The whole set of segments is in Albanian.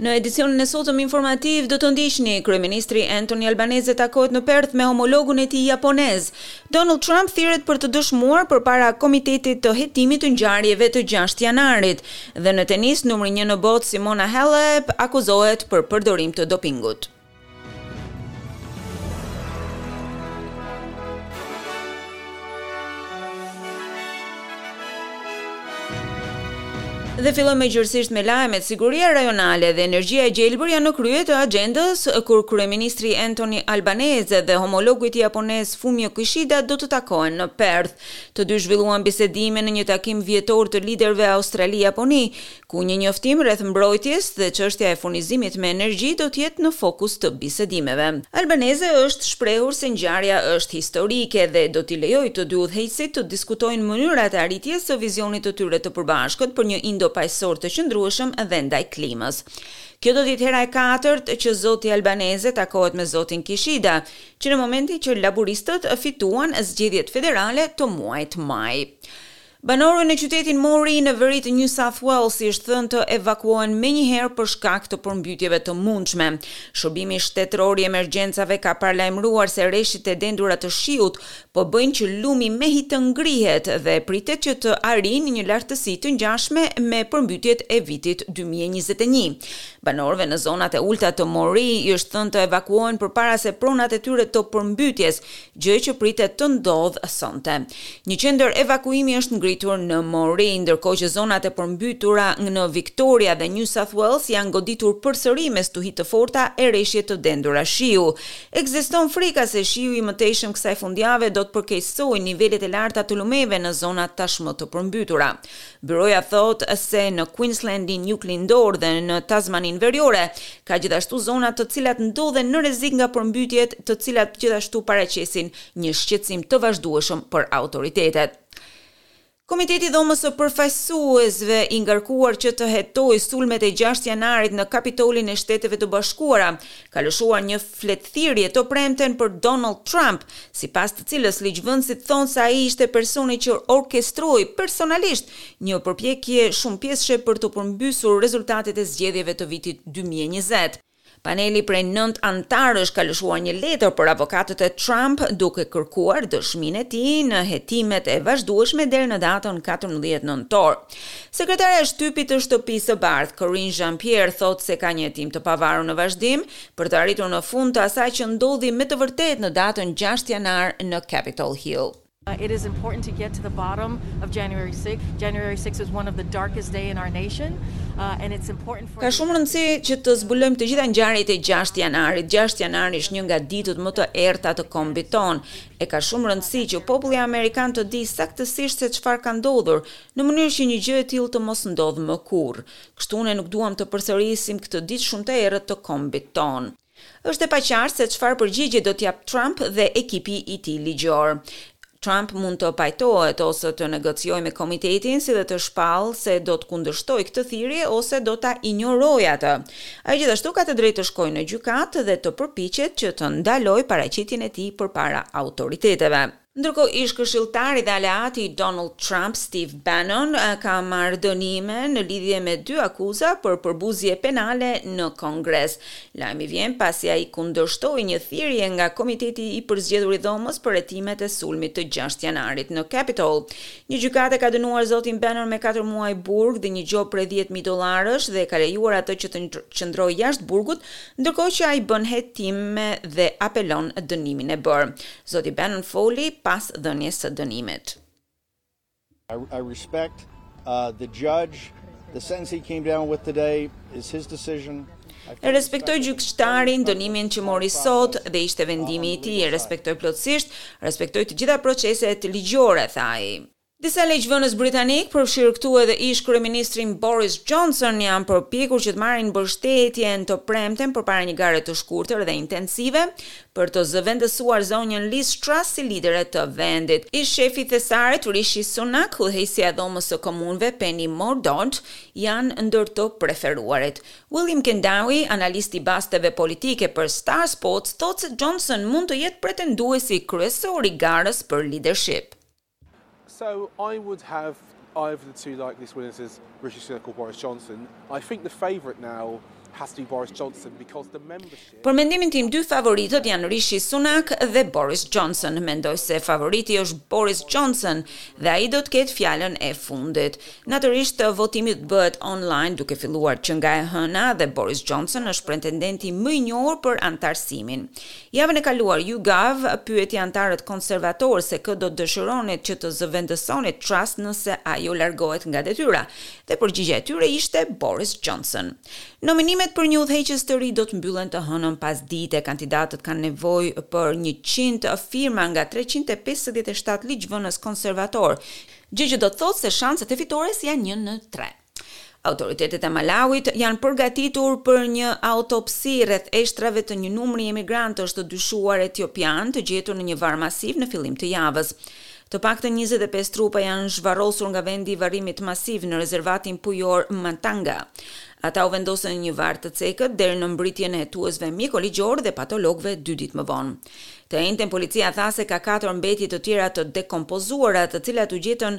Në edicionin e sotëm informativ do të ndiqni kryeministri Anthony Albanese takohet në Perth me homologun e tij japonez. Donald Trump thirret për të dëshmuar përpara Komitetit të Hetimit të ngjarjeve të 6 janarit dhe në tenis numri 1 në botë Simona Halep akuzohet për përdorim të dopingut. Dhe fillojmë më gjërësisht me lajmet, siguria rajonale dhe energjia e gjelbër janë në krye të agjendës, kur kryeministri Anthony Albanese dhe homologu i tij japonez Fumio Kishida do të takohen në Perth. Të dy zhvilluan bisedime në një takim vjetor të liderëve Australi-Japoni, ku një njoftim rreth mbrojtjes dhe çështja e furnizimit me energji do të jetë në fokus të bisedimeve. Albanese është shprehur se ngjarja është historike dhe do t'i lejojë të dy udhëheqësit të diskutojnë mënyrat e arritjes së vizionit të tyre të përbashkët për një Indo-Paqësor të qëndrueshëm edhe ndaj klimës. Kjo do të jetë hera e katërt që zoti Albanese takohet me zotin Kishida, që në momentin që laburistët fituan zgjedhjet federale të muajit maj. Banorëve në qytetin Moree në veri të New South Wales i është thënë të evakuohen menjëherë për shkak të përmbytjeve të mundshme. Shërbimi Shtetëror i Emergjencave ka paralajmëruar se reshjet e dendura të shiut po bëjnë që lumi Mehi të ngrihet dhe pritet që të arrijë në një lartësi të ngjashme me përmbytjet e vitit dy mijë e njëzet e një. Banorëve në zonat e ulëta të Moree i është thënë të evakuohen përpara se pronat e tyre të përmbytjes gjë që pritet të ndodhë sonte. Një qendër evakuimi është ngritur në Moree, ndërkohë që zonat e përmbytura në Victoria dhe New South Wales janë goditur përsëri me stuhi të forta e reshje të dendura shiu. Ekziston frika se shiu i mëtejshëm kësaj fundjave do të përkeqësojë nivelet e larta të lumeve në zonat tashmë të përmbytura. Byroja thotë se në Queensland-in juglindor dhe në Tasmaninë veriore ka gjithashtu zona të cilat ndodhen në rrezik nga përmbytjet të cilat gjithashtu paraqesin një shqetësim të vazhdueshëm për autoritetet. Komiteti i Dhomës së Përfaqësuesve i ngarkuar që të hetojë sulmet e gjashtë janarit në Kapitolin e Shteteve të Bashkuara ka lëshuar një fletëthirrje të premten për Donald Trump, sipas të cilës ligjvënësit thonë se ai ishte personi që orkestroi personalisht një përpjekje shumëpjesëshe për të përmbysur rezultatet e zgjedhjeve të vitit dy mijë e njëzet. Paneli prej nëntë anëtarësh ka lëshuar një letër për avokatët e Trump duke kërkuar dëshminë e tij në hetimet e vazhdueshme deri në datën katërmbëdhjetë nëntor. Sekretarja e shtypit të Shtëpisë së Bardhë, Karine Jean-Pierre thotë se ka një hetim të pavarur në vazhdim për të arritur në fund të asaj që ndodhi me të vërtetë në datën gjashtë janar në Capitol Hill. Ka shumë rëndësi që të zbulojmë të gjitha ngjarjet e gjashtë janarit. Gjashtë janari është një nga ditët më të errëta të kombit tonë. E ka shumë rëndësi që populli amerikan të dijë saktësisht se çfarë ka ndodhur, në mënyrë që një gjë e tillë të mos ndodhë më kurrë. Kështu ne nuk duam të përsërisim këtë ditë shumë të errët të kombit tonë. Është e paqartë se çfarë përgjigje do të japë Trump dhe ekipi i tij ligjor. Trump mund të pajtohet ose të negociojë me komitetin, si dhe të shpallë se do të kundërshtojë këtë thirrje ose do ta injorojë atë. Ai gjithashtu ka të drejtë të shkojë në gjykatë dhe të përpiqet që të ndalojë paraqitjen e tij përpara autoriteteve. Ndërkohë ish-këshilltari dhe aleati i Donald Trump, Steve Bannon, ka marrë dënime në lidhje me dy akuza për përbuzje penale në Kongres. Lajmi vjen pasi ai kundërshtoi një thirrje nga Komiteti i Përzgjedhur i Dhomës për hetimet e sulmit të gjashtë janarit në Capitol. Një gjykatë e ka dënuar zotin Bannon me katër muaj burg dhe një gjobë prej dhjetë mijë dollarësh dhe ka lejuar atë që të qëndrojë jashtë burgut, ndërkohë që ai bën hetime dhe apelon dënimin e bërë. Zoti Bannon foli pas dhënies së dënimit. I respect uh, the judge the sentence he came down with today is his decision. E respektoj gjykatarin, dënimin që mori sot dhe ishte vendimi i tij, e respektoj plotësisht, respektoj të gjitha proceset ligjore, tha ai. Disa ligjvënës britanikë, përfshirë këtu edhe ish-kryeministrin Boris Johnson, janë përpjekur që të marrin mbështetjen të premten përpara një gare të shkurtër dhe intensive për të zëvendësuar zonjën Liz Truss si lidere të vendit. Ish-shefi i Thesarit, Rishi Sunak, udhëheqësja e Dhomës së Komunëve, Penny Mordaunt, janë ndër të preferuarit. William Kedjanyi, analist i basteve politike për Star Sports, thotë se Johnson mund të jetë pretenduesi kryesor i garës për lidership. So I would have either the two likeliest winners as Rishi Sunak or Boris Johnson. I think the favorite now has to be Boris Johnson because the membership Për mendimin tim dy favoritët janë Rishi Sunak dhe Boris Johnson. Mendoj se favoriti është Boris Johnson dhe ai do të ketë fjalën e fundit. Natyrisht votimi do të bëhet online duke filluar që nga e hëna dhe Boris Johnson është pretendenti më i njohur për anëtarësimin. Javën e kaluar YouGov pyeti anëtarët konservatorë se kë do të dëshironin që të zëvendësonte Truss nëse ajo largohet nga detyra, dhe përgjigja e tyre ishte Boris Johnson. Nominimet për një udhëheqës të ri do të mbyllen të hënën pasdite. Kandidatët kanë nevojë për njëqind firma nga treqind e pesëdhjetë e shtatë ligjvënës konservatorë, gjë që do të thotë se shanset e fitores janë një në tre. Autoritetet e Malawit janë përgatitur për një autopsi rreth eshtrave të një numri emigrantësh të dyshuar etiopianë të gjetur në një varr masiv në fillim të javës. Të paktën njëzet e pesë trupa janë zhvarrosur nga vendi i varrimit masiv në rezervatin pyjor Matanga. Ata u vendosën në një varr të cekët deri në mbërritjen e hetuesve mjekoligjorë dhe patologëve dy ditë më vonë. Të enjten policia tha se ka katër mbetje të tjera të dekompozuara, të cilat u gjetën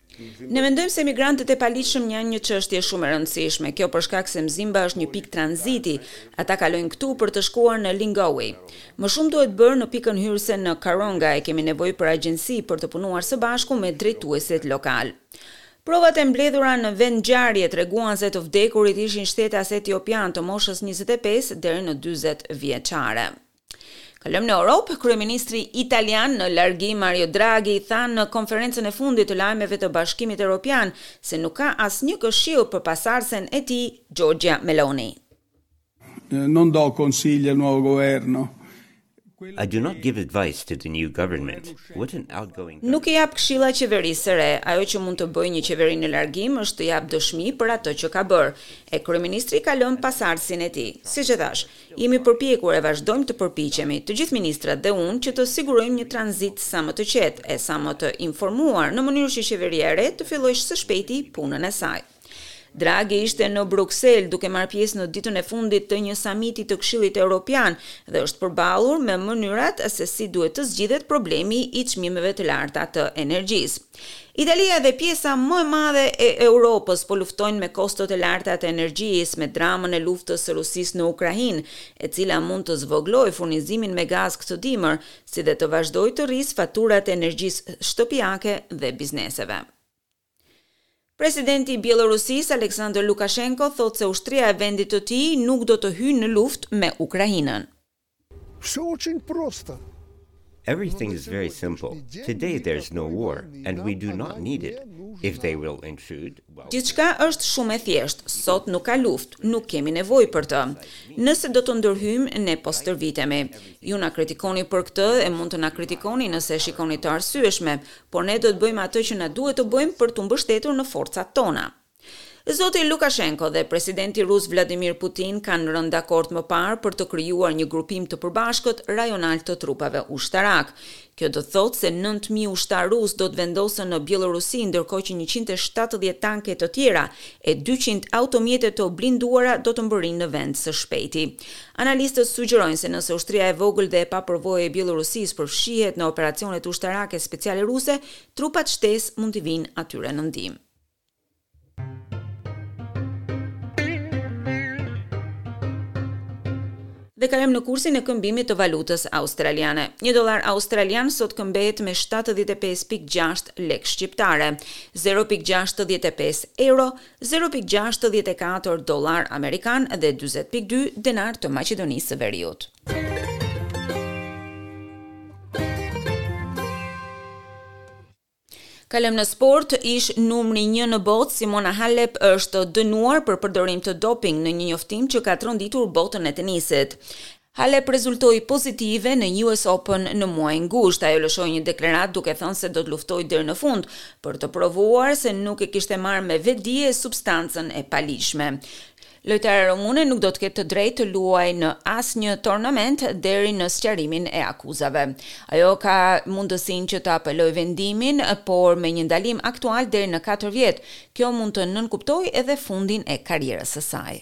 Ne mendojmë se migrantët e paligjshëm janë një çështje shumë e rëndësishme, kjo për shkak se Mzimba është një pikë tranziti, ata kalojnë këtu për të shkuar në Lilongwe. Më shumë duhet bërë në pikën hyrëse në Karonga, e kemi nevojë për agjenci për të punuar së bashku me drejtuesit lokalë. Provat e mbledhura në vendngjarje treguan se të vdekurit ishin shtetas etiopianë të moshës njëzet e pesë deri në dyzet vjeçare. Kalojmë në Europë, kryeministri italian në largim Mario Draghi tha në konferencën e fundit të lajmeve të Bashkimit Europian se nuk ka asnjë këshillë për pasardhësen e tij Giorgia Meloni. Non do consigli al nuovo governo. I do not give advice to the new government. What an outgoing. Nuk i jap këshilla qeverisë së re. Ajo që mund të bëjë një qeveri në largim është të japë dëshmi për atë që ka bërë. E kryeministri ka lënë pasardhësin e tij. Siç e thashë, Jemi përpjekur e vazhdojmë të përpiqemi, të gjithë ministrat dhe unë, që të sigurojmë një tranzit sa më të qetë e sa më të informuar, në mënyrë që Qeveria e re të fillojë së shpejti punën e saj. Draghi ishte në Bruksel duke marrë pjesë në ditën e fundit të një samiti të Këshillit Europian dhe është përballur me mënyrat se si duhet të zgjidhet problemi i çmimeve të larta të energjisë. Italia dhe pjesa më e madhe e Europës po luftojnë me kostot e larta të energjisë, me dramën e luftës së Rusisë në Ukrainë, e cila mund të zvogëlojë furnizimin me gaz këtë dimër, si dhe të vazhdojë të rrisë faturat e energjisë shtëpiake dhe bizneseve. Presidenti i Bjellorusisë, Aleksandër Lukashenko thotë se ushtria e vendit të tij nuk do të hyjë në luftë me Ukrainën. Shoqin prosta. Everything is very simple, today there's no war and we do not need it, if they will intrude, well. Gjithçka është shumë e thjeshtë, sot nuk ka luftë, nuk kemi nevojë për të. Nëse do të ndërhyjmë, ne po stërvitemi. Ju na kritikoni për këtë e mund të na kritikoni nëse shikoni të arsyeshme, por ne do të bëjmë atë që na duhet të bëjmë për t'u mbështetur në forcat tona. Zoti Lukashenko dhe presidenti rus Vladimir Putin kanë rënë dakord më parë për të krijuar një grupim të përbashkët rajonal të trupave ushtarakë. Kjo do të thotë se nëntë mijë ushtarë rusë do të vendosen në Bjellorusi, ndërkohë që njëqind e shtatëdhjetë tanke të tjera e dyqind automjete të blinduara do të mbërrijnë në vend së shpejti. Analistët sugjerojnë se nëse ushtria e vogël dhe e papërvojë e Bjellorusisë përfshihet në operacionet ushtarake speciale ruse, trupat shtesë mund t'i vijnë atyre në ndihmë. Dhe kalojmë në kursin e këmbimit të valutës australiane. Një dollar australian sot këmbehet me 75.6 lekë shqiptare, 0.65 euro, 0.64 dollarë amerikanë dhe 40.2 denarë të Maqedonisë së Veriut. Kalojmë në sport, ish numri një në botë Simona Halep është dënuar për përdorim të doping në një njoftim që ka tronditur botën e tenisit. Halep rezultoi pozitive në US Open në muajin gusht. Ajo lëshoi një deklaratë duke thënë se do të luftojë deri në fund për të provuar se nuk e kishte marrë me vetëdije substancën e paligjshme. Lojtarja rumune nuk do të ketë të drejtë të luajë në asnjë tornament deri në sqarimin e akuzave. Ajo ka mundësinë që të apelojë vendimin, por me një ndalim aktual deri në katër vjet, kjo mund të nënkuptojë edhe fundin e karrierës së saj.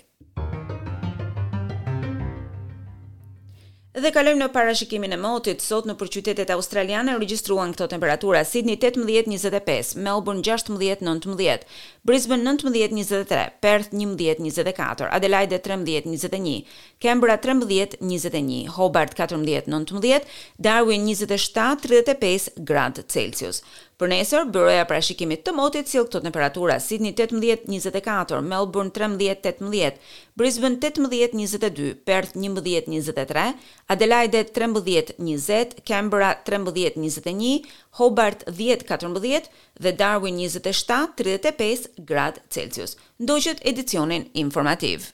Dhe kalojmë në parashikimin e motit. Sot nëpër qytetet australiane u regjistruan këto temperatura, Sidni tetëmbëdhjetë njëzet e pesë, Melburn gjashtëmbëdhjetë nëntëmbëdhjetë, Brisbane nëntëmbëdhjetë njëzet e tre, Perth njëmbëdhjetë njëzet e katër, Adelaide trembëdhjetë njëzet e një, Canberra trembëdhjetë njëzet e një, Hobart katërmbëdhjetë nëntëmbëdhjetë, Darwin njëzet e shtatë tridhjetë e pesë gradë Celsius. Për nesër, Byroja e Parashikimit të Motit sjell këto temperatura, Sidni tetëmbëdhjetë, njëzet e katër, Melburn trembëdhjetë, tetëmbëdhjetë, Brisbane tetëmbëdhjetë, njëzet e dy, Perth njëmbëdhjetë, njëzet e tre, Adelaide trembëdhjetë, njëzet, Canberra trembëdhjetë, njëzet e një, Hobart dhjetë, katërmbëdhjetë dhe Darwin njëzet e shtatë, tridhjetë e pesë, gradë Celsius. Ndoqët edicionin informativ.